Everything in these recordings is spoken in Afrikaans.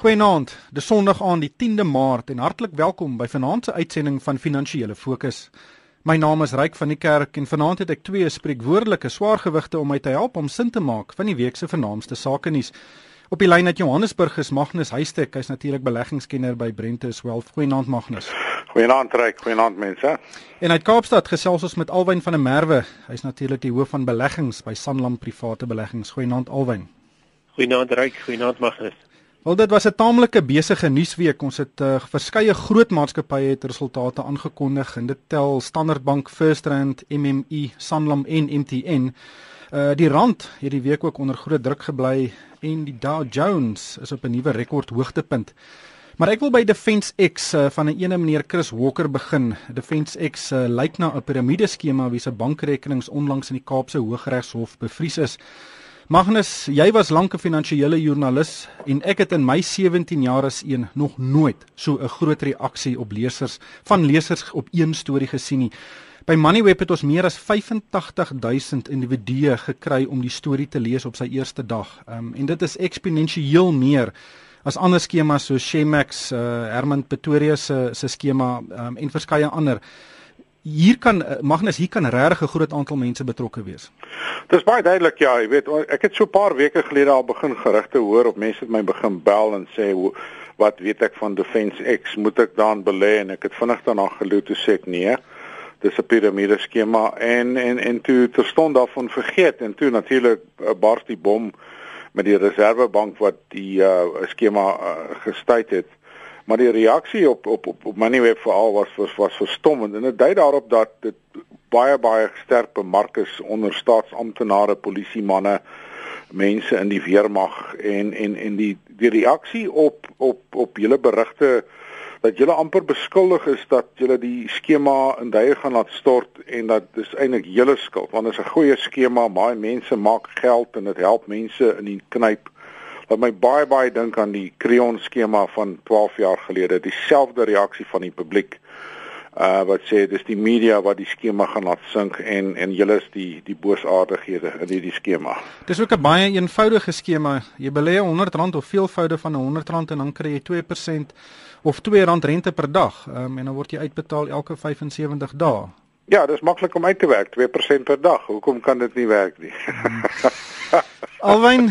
Goeienaand. Dis Sondag aan die 10de Maart en hartlik welkom by vanaand se uitsending van Finansiële Fokus. My naam is Ryk van die Kerk en vanaand het ek twee spreekwoordelike swaargewigte om my te help om sin te maak van die week se vernaamste sake nuus. Op die lyn uit Johannesburg is Magnus Huystek, hy's natuurlik beleggingskenner by Brentus Wealth. Goeienaand Magnus. Goeienaand Ryk, goeienaand mense. En uit Kaapstad gesels ons met Alwyn van der Merwe. Hy's natuurlik die hoof van beleggings by Sanlam Private Beleggings. Goeienaand Alwyn. Goeienaand Ryk, goeienaand Magnus. Wel dit was 'n taamlike besige nuusweek. Ons het uh, verskeie groot maatskappye het resultate aangekondig en dit tel Standard Bank, FirstRand, MME, Sanlam en MTN. Uh die rand het die week ook onder groot druk gebly en die Dow Jones is op 'n nuwe rekord hoogtepunt. Maar ek wil by Defence X uh, van 'n ene meneer Chris Walker begin. Defence X uh, lyk na 'n piramideskema wie se bankrekenings onlangs in die Kaapse Hooggeregshof bevries is. Magnus, jy was lank 'n finansiële joernalis en ek het in my 17 jaar as een nog nooit so 'n groot reaksie op lesers van lesers op een storie gesien nie. By Moneyweb het ons meer as 85000 individue gekry om die storie te lees op sy eerste dag. Um, en dit is eksponensieel meer as ander skemas so Shemax, uh, Herman Pretoria se se skema um, en verskeie ander hier kan eh, Magnus hier kan regtig 'n groot aantal mense betrokke wees. Dis baie duidelik ja, jy weet ek het so 'n paar weke gelede al begin gerugte hoor op mense het my begin bel en sê wat weet ek van Defence X moet ek daan belê en ek het vinnig daarna geloop toe sê ek nee. Dis 'n piramide skema en en en toe terstond daarvan vergeet en toe natuurlik uh, bars die bom met die reservebank wat die uh, skema uh, gestuit het maar die reaksie op op op, op Moneyweb veral was was was verstommend en dit dui daarop dat dit baie baie sterk bemark is onder staatsamptenare, polisiemanne, mense in die weermag en en en die die reaksie op op op julle berigte dat julle amper beskuldig is dat julle die skema in duie gaan laat stort en dat dis eintlik julle skuld want dit is 'n goeie skema, baie mense maak geld en dit help mense in die knyp wat my baie baie dink aan die Creon skema van 12 jaar gelede, dieselfde reaksie van die publiek. Uh wat sê dis die media wat die skema gaan laat sink en en julle is die die boosaardighede in hierdie skema. Dis ook 'n baie eenvoudige skema. Jy belê R100 of veelvoude van R100 en dan kry jy 2% of R2 rente per dag. Um, en dan word jy uitbetaal elke 75 dae. Ja, dis maklik om uit te werk, 2% per dag. Hoekom kan dit nie werk nie? Hmm. Alwyn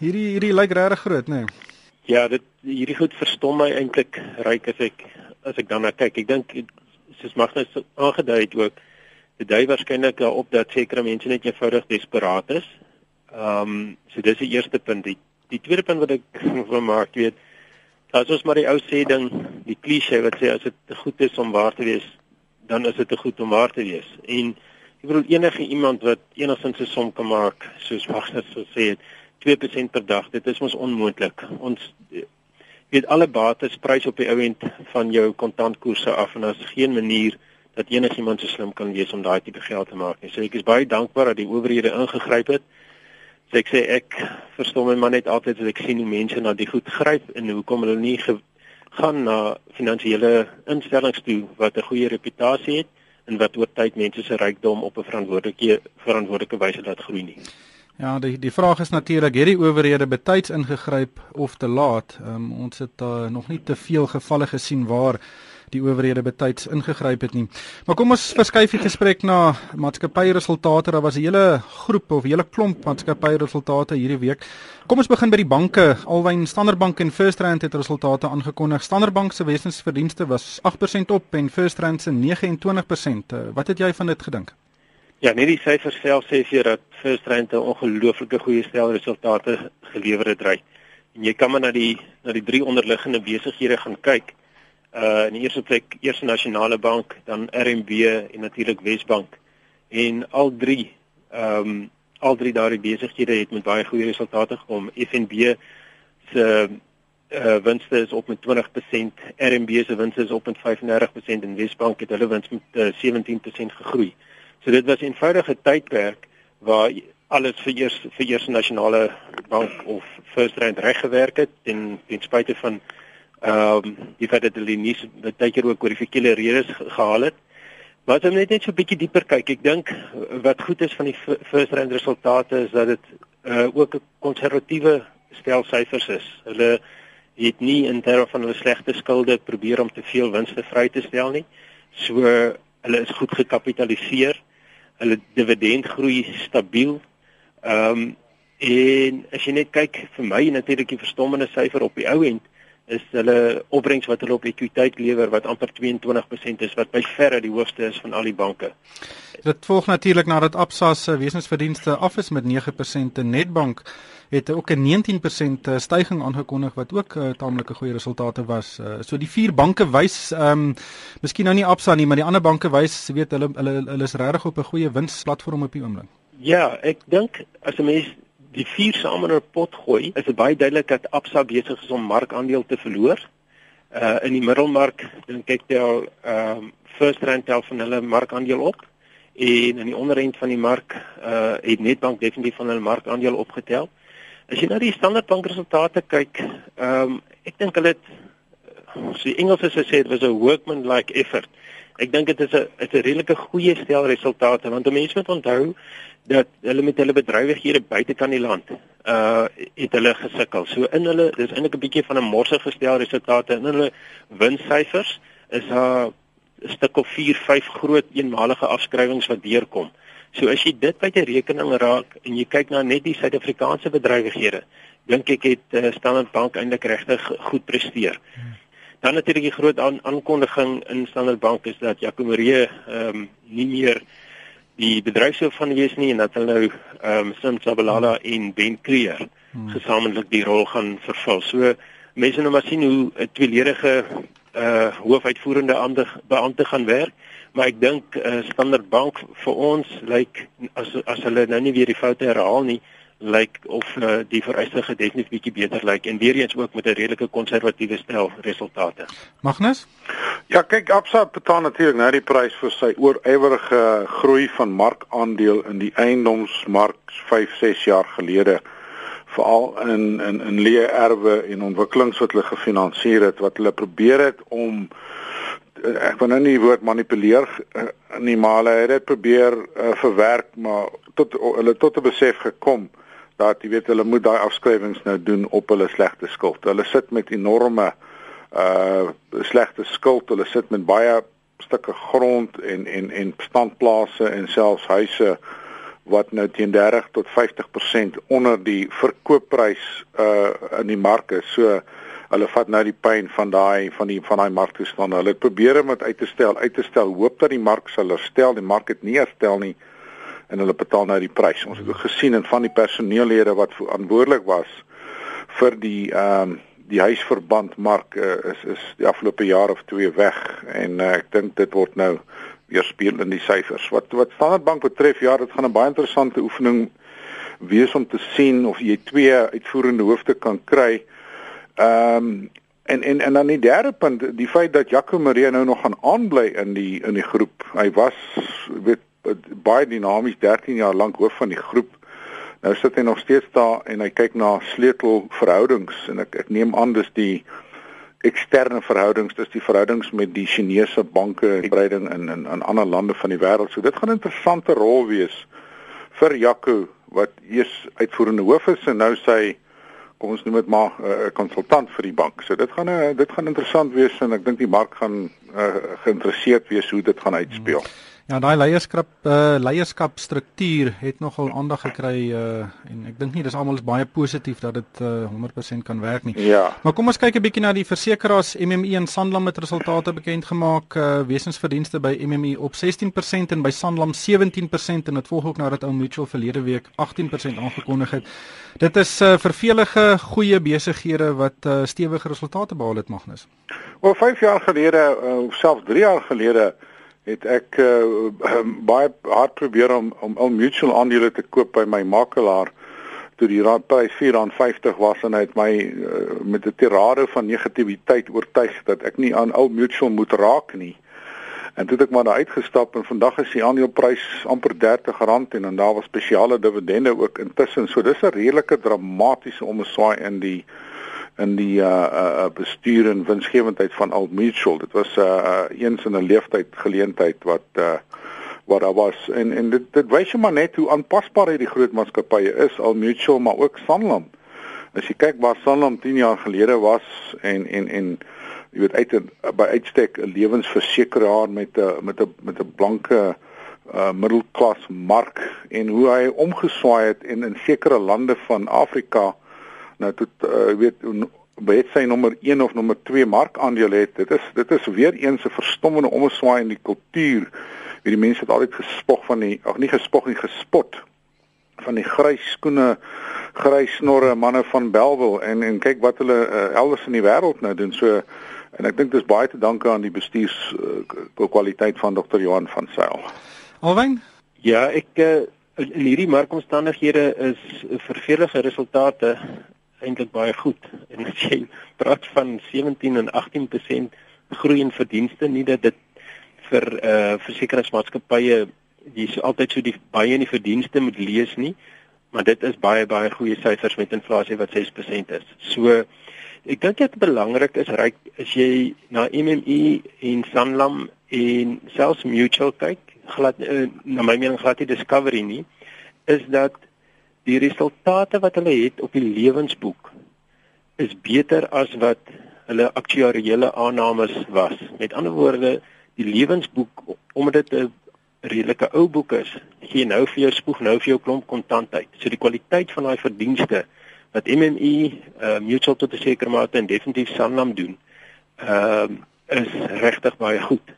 hierdie hierdie lyk regtig groot, nê? Nee. Ja, dit hierdie goed verstom my eintlik ryk as ek as ek daarna kyk. Ek dink soos Magnus aangedui het ook, dit dui waarskynlik daarop dat sekere mense net eenvoudig desperaat is. Ehm, um, so dis die eerste punt. Die, die tweede punt wat ek wil maak, weet, as ons maar die ou sê ding, die klise wat sê as dit te goed is om waar te wees, dan is dit te goed om waar te wees. En ek bedoel enige iemand wat enigstens 'n som kan maak, soos Magnus so sê het, 2% per dag. Dit is mos onmoontlik. Ons weet alle bates prys op die ouend van jou kontantkoerse af en daar's geen manier dat enigiemand so slim kan wees om daai tipe geld te maak nie. So ek is baie dankbaar dat die owerhede ingegryp het. So ek sê ek verstom my maar net altyd as ek sien hoe mense na die goed gryp en hoekom hulle nie gaan na finansiële instellings toe wat 'n goeie reputasie het en wat oor tyd mense se rykdom op 'n verantwoordelike verantwoordelike wyse laat groei nie. Ja, die die vraag is natuurlik, het die owerhede betyds ingegryp of te laat? Um, ons het uh, nog nie te veel gevalle gesien waar die owerhede betyds ingegryp het nie. Maar kom ons verskuif die gesprek na maatskappyresultate. Daar was 'n hele groep of 'n hele klomp maatskappyresultate hierdie week. Kom ons begin by die banke. Alwyn Standard Bank en First Rand het resultate aangekondig. Standard Bank se wesensverdienste was 8% op en First Rand se 29%. Uh, wat het jy van dit gedink? Ja, net die syfers self sê vir dat First Rand 'n ongelooflike goeie stel resultate gelewer het ry. En jy kan maar na die na die drie onderliggende besighede gaan kyk. Uh in die eerste plek Eerste Nasionale Bank, dan RMB en natuurlik Wesbank. En al drie ehm um, al drie daardie besighede het met baie goeie resultate gekom. FNB se uh winste is op met 20%, RMB se winste is op met 35% en Wesbank het hulle wins met uh, 17% gegroei. So dit was 'n eenvoudige tydperk waar alles vir eers vir eers nasionale bank of First Rand reg gewerk het en ten spyte van ehm um, die feit dat hulle nie baie keer ook oor die verkeerde redes gehaal het. As jy net net so 'n bietjie dieper kyk, ek dink wat goed is van die First Rand resultate is dat dit uh, ook 'n konservatiewe stel syfers is. Hulle het nie in terme van hulle slegte skulde probeer om te veel winste vry te stel nie. So hulle is goed gekapitaliseer. Hulle dividendgroei stabiel. Ehm um, en as jy net kyk vir my natuurlik die verstommende syfer op die ou end is hulle opbrengs wat hulle op ekwiteit lewer wat amper 22% is wat by verre die hoogste is van al die banke. Dit volg natuurlik nadat Absa se wesensverdienste af is met 9% en Nedbank het ook 'n 19% eh, stygings aangekondig wat ook uh, taamlike goeie resultate was. Uh, so die vier banke wys ehm um, miskien nou nie Absa nie, maar die ander banke wys, weet hulle hulle hulle is regtig op 'n goeie winsplatform op die oomblik. Ja, ek dink as 'n mens die vier saam in 'n pot gooi, is dit baie duidelik dat Absa besig is om markandeel te verloor. Uh in die middelmark dink ek tel ehm um, First Rand tel van hulle markandeel op en in die onderend van die mark uh het Nedbank definitief van hulle markandeel opgetel. As jy na die Standard Bank resultate kyk, ehm um, ek dink hulle het so die Engelse sê dit was 'n workman like effort. Ek dink dit is 'n is 'n redelike goeie stel resultate want mense moet onthou dat hulle met hulle bedrywighede buitekant die land uh het hulle gesukkel. So in hulle dis eintlik 'n bietjie van 'n morsige gestel resultate in hulle winssyfers is daar 'n stuk of 4, 5 groot eenmalige afskrywings wat deurkom. So as jy dit die rekening raak en jy kyk na net die Suid-Afrikaanse bedrywighede, dink ek het uh, Standard Bank eintlik regtig goed presteer. Dan natuurlik die groot aan, aankondiging in Standard Bank is dat Jaco Maree ehm um, nie meer die bedryfshoof van wees nie en dat hulle nou ehm um, Sim Sabalala en Ben Creer hmm. gesamentlik die rol gaan vervul. So mense nou maar sien hoe 'n tweeledige uh hoofuitvoerende beampte gaan werk maar ek dink uh, Standard Bank vir ons lyk like, as as hulle nou nie weer die foute herhaal nie lyk like, of uh, die vereiste gedefinitief bietjie beter lyk en weer eens ook met 'n redelike konservatiewe stel resultate. Magnus? Ja, kyk Absa betaal natuurlik nou die prys vir sy oorywerige groei van markandeel in die eiendomsmark 5, 6 jaar gelede veral in in in leë erwe en ontwikkelings wat hulle gefinansier het wat hulle probeer het om Eh, ek wil nou nie die woord manipuleer uh, nie maar hulle het dit probeer uh, verwerk maar tot hulle tot 'n besef gekom dat jy weet hulle moet daai afskrywings nou doen op hulle slegte skuld. Hulle sit met enorme uh slegte skuld. Hulle sit met baie stukke grond en en en standplase en selfs huise wat nou teen 30 tot 50% onder die verkoopprys uh in die mark is. So hulle vat nou die pyn van daai van die van daai marktoestande. Hulle probeer om dit uit te stel, uit te stel, hoop dat die mark sal herstel. Die mark het nie herstel nie en hulle betaal nou die prys. Ons het ook gesien en van die personeellede wat verantwoordelik was vir die ehm um, die huisverband mark uh, is is die afgelope jaar of twee weg en uh, ek dink dit word nou weer speel in die syfers. Wat wat Standard Bank betref, ja, dit gaan 'n baie interessante oefening wees om te sien of jy twee uitvoerende hoofde kan kry Ehm um, en en en dan die derde punt, die feit dat Jaco Marie nou nog gaan aanbly in die in die groep. Hy was weet baie dinamies 13 jaar lank hoof van die groep. Nou sit hy nog steeds daar en hy kyk na sleutelverhoudings en ek ek neem aan dis die eksterne verhoudings, dis die verhoudings met die Chinese banke en breiding in in in ander lande van die wêreld. So dit gaan 'n interessante rol wees vir Jaco wat eers uitvoerende hoof is en nou sy kom ons noem dit maar eh, 'n uh, konsultant vir die bank. So dit gaan 'n uh, dit gaan interessant wees en ek dink die mark gaan uh, geïnteresseerd wees hoe dit gaan uitspeel. Hmm. Ja, daai leierskap uh leierskap struktuur het nogal aandag gekry uh en ek dink nie dis almal is baie positief dat dit uh 100% kan werk nie. Ja. Maar kom ons kyk 'n bietjie na die versekeraars MME en Sanlam met resultate bekend gemaak. Uh wesensverdienste by MME op 16% en by Sanlam 17% en dit volg ook nadat Old Mutual verlede week 18% aangekondig het. Dit is uh vervelige goeie besighede wat uh stewige resultate behaal het Magnus. Oor 5 jaar gelede, uh, selfs 3 jaar gelede het ek uh, baie hard probeer om om al mutual aandele te koop by my makelaar toe die prys R4.50 was en hy het my uh, met 'n tirade van negativiteit oortuig dat ek nie aan al mutual moet raak nie. En toe het ek maar daar uitgestap en vandag is die aandeleprys amper R30 en en daar was spesiale dividende ook intussen. So dis 'n redelike dramatiese omswaai in die in die uh uh bestuur en winsgewendheid van Old Mutual. Dit was uh, uh eens in 'n leeftyd geleentheid wat uh wat daar was en en dit dit wys jy maar net hoe aanpasbaar hierdie groot maatskappye is, Old Mutual maar ook Sanlam. As jy kyk waar Sanlam 10 jaar gelede was en en en jy weet uit by uitstek 'n lewensversekeraar met 'n met 'n met 'n blanke uh middelklas mark en hoe hy omgeswaai het en in sekere lande van Afrika nou tot uh weet weet sy nommer 1 of nommer 2 markandeel het dit is dit is weer eens 'n verstommende omswaai in die kultuur wie die mense het altyd gespog van die ag nie gespog nie gespot van die grys skoene grys snorre manne van Belwel en en kyk wat hulle uh, elders in die wêreld nou doen so en ek dink dis baie te danke aan die bestuurs uh, kwaliteit van Dr. Johan van Sail. Alwyn? Ja, ek uh, in hierdie markomstandighede is vervelige resultate eintlik baie goed. En as jy praat van 17 en 18% groei in verdienste, nie dat dit vir eh uh, versekeringsmaatskappye dis altyd so die baie in die verdienste moet lees nie, maar dit is baie baie goeie syfers met inflasie wat 6% is. So ek dink dit belangrik is ryk as jy na MME en Sanlam en selfs Mutual kyk, glad uh, na my mening glad nie Discovery nie, is dat die resultate wat hulle het op die lewensboek is beter as wat hulle aktuariële aannames was. Met ander woorde, die lewensboek omdat dit 'n redelike ou boek is, gee nou vir jou spoeg nou vir jou klomp kontant uit. So die kwaliteit van daai verdienste wat MME, uh, Mutual tot 'n sekere mate en definitief Sanlam doen, ehm uh, is regtig baie goed.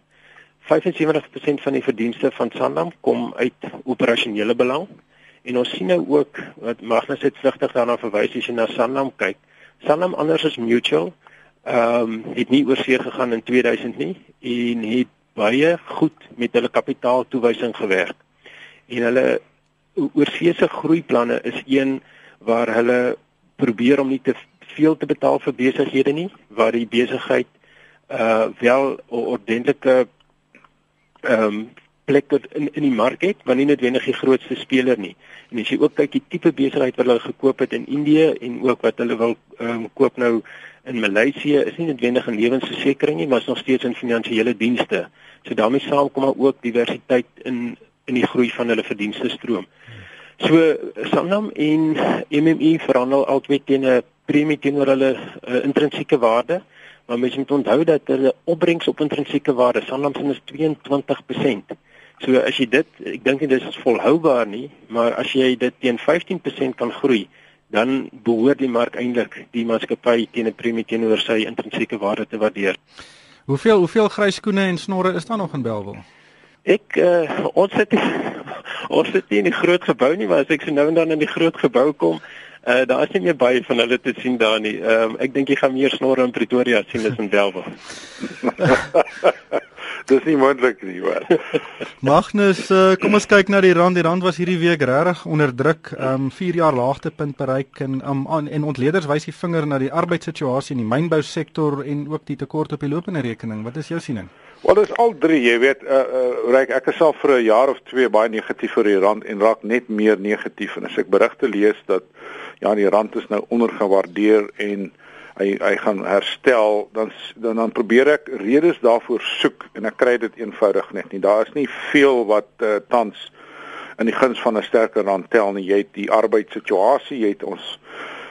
75% van die verdienste van Sanlam kom uit operasionele belang En ons sien nou ook wat Magnus het vlugtig daarna verwys as jy na Sanlam kyk. Sanlam anders as Mutual ehm um, het nie oorsee gegaan in 2000 nie en het baie goed met hulle kapitaaltoewysing gewerk. En hulle oorseese groeiplanne is een waar hulle probeer om nie te veel te betaal vir besighede nie, waar die besigheid uh wel ordentlike ehm um, plek in in die mark het, maar nie noodwendig die grootste speler nie. En as jy ook kyk die tipe besigheid wat hulle gekoop het in Indië en ook wat hulle wil um, koop nou in Maleisië, is nie noodwendig 'n lewensversekering nie, maar is nog steeds in finansiële dienste. So daarmee saam kom maar ook diversiteit in in die groei van hulle verdienste stroom. So Sanlam en MME verhandel altyd teen 'n premie teenoor hulle uh, intrinsieke waarde. Maar mens moet onthou dat hulle opbrengs op intrinsieke waarde Sanlam se is 22%. So as jy dit, ek dink dit is volhoubaar nie, maar as jy dit teen 15% kan groei, dan behoort die mark eintlik die maatskappy teen 'n premie teenoor sy intrinsieke waarde te waardeer. Hoeveel hoeveel grys skoene en snorre is daar nog in Belwel? Ek uh, ons sit ons sit nie in die groot gebou nie, maar as ek so nou en dan in die groot gebou kom, uh, daar is nie meer baie van hulle te sien daar nie. Um, ek dink jy gaan meer snorre in Pretoria sien as in Belwel. Dis nie moontlik nie, hoor. Magnus, uh, kom ons kyk na die rand. Die rand was hierdie week regtig onder druk. Um 4 jaar laagtepunt bereik en um en ontleeders wys die vinger na die arbeidssituasie in die mynbousektor en ook die tekort op die lopende rekening. Wat is jou siening? Wel, dis al drie, jy weet, uh, uh reik ek is al vir 'n jaar of twee baie negatief vir die rand en raak net meer negatief en as ek berigte lees dat ja, die rand is nou ondergewaardeer en hy hy gaan herstel dan dan dan probeer ek redes daarvoor soek en ek kry dit eenvoudig net nie daar is nie veel wat uh, tans in die guns van 'n sterker rand tel nie jy het die arbeidssituasie jy het ons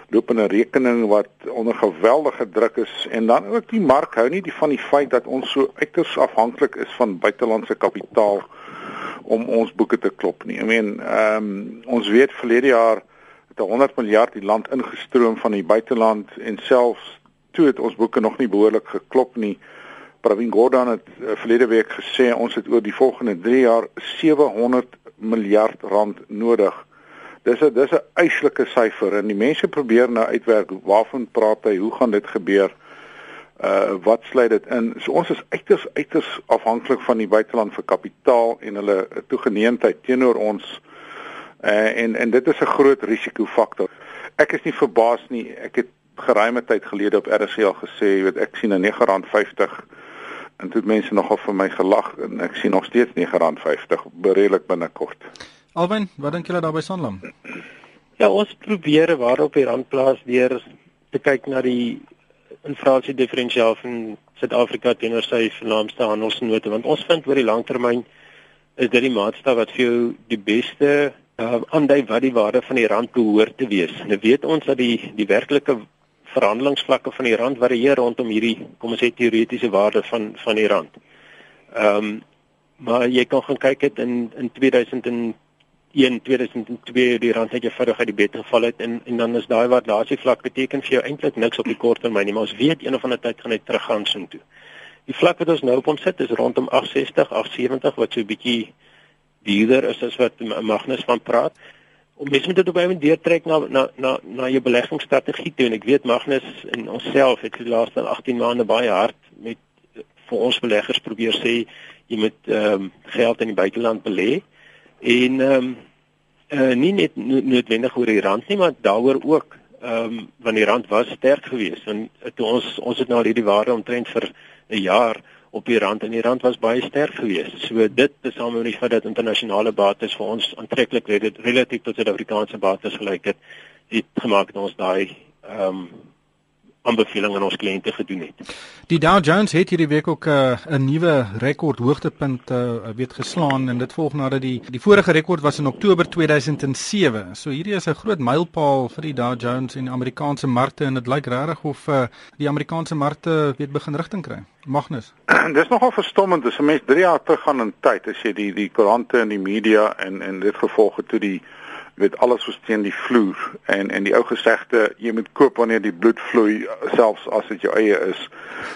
lopende rekening wat onder geweldige druk is en dan ook die mark hou nie die van die feit dat ons so uiters afhanklik is van buitelandse kapitaal om ons boeke te klop nie. Ek meen, ehm um, ons weet verlede jaar het 100 miljard die land ingestroom van die buiteland en selfs toe het ons boeke nog nie behoorlik geklop nie. Pravin Gordhan het uh, verlede week gesê ons het oor die volgende 3 jaar 700 miljard rand nodig. Dis 'n dis 'n eislike syfer en die mense probeer nou uitwerk waarvan praat hy, hoe gaan dit gebeur? Uh wat sluit dit in? So ons is uiters uiters afhanklik van die buiteland vir kapitaal en hulle toegeneentheid teenoor ons uh Uh, en en dit is 'n groot risikofaktor. Ek is nie verbaas nie. Ek het geruime tyd gelede op RSG al gesê, jy weet, ek sien 'n R9.50 en dit mense nogal vir my gelag en ek sien nog steeds R9.50 beredelik binnekort. Alwyn, wat dink julle daarby Sanlam? Ja, ons probeer waarop die rand plaas deur te kyk na die inflasie diferensiaal van Suid-Afrika teenoor sy vernaamste handelsnote want ons vind oor die langtermyn is dit die maatstaf wat vir jou die beste uh aandui wat die waarde van die rand behoort te wees. Nou weet ons dat die die werklike verhandelingsvlakke van die rand varieer rondom hierdie kom ons sê teoretiese waarde van van die rand. Ehm um, maar jy kan gaan kyk het in in 2001 2002 die rand het jy vinnig uit die bed geval het en en dan is daai waardasie vlak beteken vir jou eintlik niks op die kort termyn nie, maar ons weet een of ander tyd gaan hy teruggaan soontoe. Die vlak wat ons nou op ons sit is rondom 860, 870 wat so 'n bietjie duurder is as wat Magnus van praat. Om mens moet dit op 'n manier deurtrek na na na na jou beleggingsstrategie toe en ek weet Magnus en onsself het die laaste 18 maande baie hard met vir ons beleggers probeer sê jy moet ehm um, geld in die buiteland belê en ehm um, uh, nie net noodwendig oor die rand nie maar daaroor ook ehm um, want die rand was sterk geweest en toe ons ons het nou al hierdie waarde omtrent vir 'n jaar op die rand en die rand was baie sterk geweest. So dit tesame met die feit dat internasionale bates vir ons aantreklik relatief tot Suid-Afrikaanse bates gelyk het, het gemaak dat ons daai ehm um, aanbeveling aan ons kliënte gedoen het. Die Dow Jones het hierdie week ook 'n uh, nuwe rekord hoogtepunt uh, weet geslaan en dit volg nadat die die vorige rekord was in Oktober 2007. So hierdie is 'n groot mylpaal vir die Dow Jones en die Amerikaanse markte en dit lyk regtig of uh, die Amerikaanse markte weet begin rigting kry. Magnus. Dis nogal verstommend as 'n mens 3 jaar terug gaan in tyd as jy die die koerante en die media en en dit gevolg het toe die weet alles was teen die vloer en en die ou gesegde jy moet koop wanneer die bloed vloei selfs as dit jou eie is.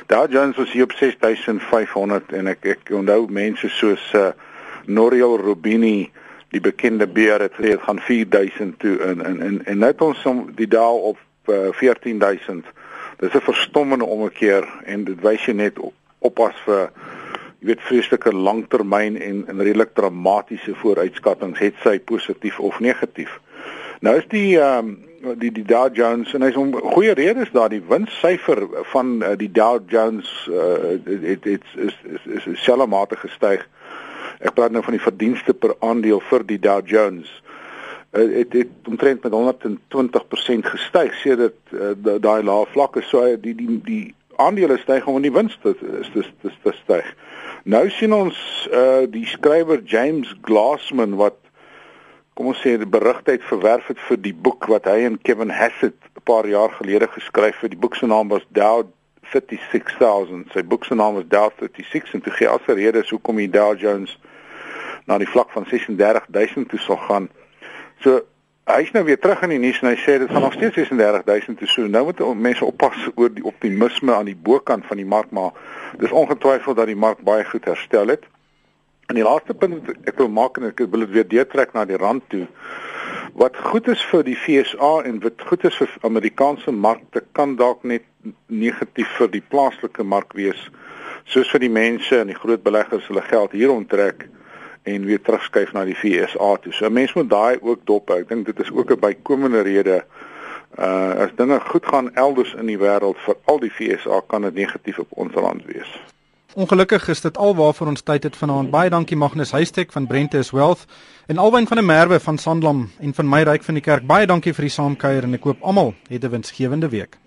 Dow Jones was hier op 6500 en ek ek onthou mense soos uh, Nouriel Rubini die bekende beer het gesê dit gaan 4000 toe in in en en net ons om die Dow op uh, 14000. Dis 'n verstommende ommekeer en dit wys jy net op, oppas vir jy weet vreeslike langtermyn en en redelik dramatiese vooruitskattinge het sy positief of negatief. Nou is die ehm um, die die Dow Jones en hy's om goeie redes daar die winssyfer van uh, die Dow Jones uh, het het is is is, is selfmate gestyg. Ek praat nou van die verdienste per aandeel vir die Dow Jones. Uh, het het omtrent met 120% gestyg sedert uh, daai lae vlakke so die die die aandele styg in die wins te is dis dis styg. Nou sien ons uh die skrywer James Glassman wat kom ons sê die berigtheid verwerf het vir die boek wat hy en Kevin Hassett 'n paar jaar gelede geskryf het. Die boek se naam was Dow 36000. Sy boek se naam was Dow 36 en toe gee as 'n rede hoekom die Dow Jones na die vlak van 36000 toe sal gaan. So hy's nou weer terug in die nuus en hy sê dit gaan nog steeds 36000 toe so. Nou moet mense oppas oor die optimisme aan die bokant van die mark maar dis ongetwyfeld dat die mark baie goed herstel het. En die laaste punt ek wil maak en ek wil dit weer deurtrek na die rand toe. Wat goed is vir die FSA en wat goed is vir Amerikaanse markte kan dalk net negatief vir die plaaslike mark wees. Soos vir die mense en die groot beleggers hulle geld hier onttrek en weer terugskuif na die FSA toe. So mense moet daai ook dop. Ek dink dit is ook 'n bykomende rede uh as dinge goed gaan elders in die wêreld vir al die FSA kan dit negatief op ons land wees. Ongelukkig is dit alwaarvoor ons tyd het vanaand. Baie dankie Magnus Huystek van Brentes Wealth en Alwyn van der Merwe van Sandlam en van my ryk van die kerk. Baie dankie vir die saamkuier en ek hoop almal het 'n winsgewende week.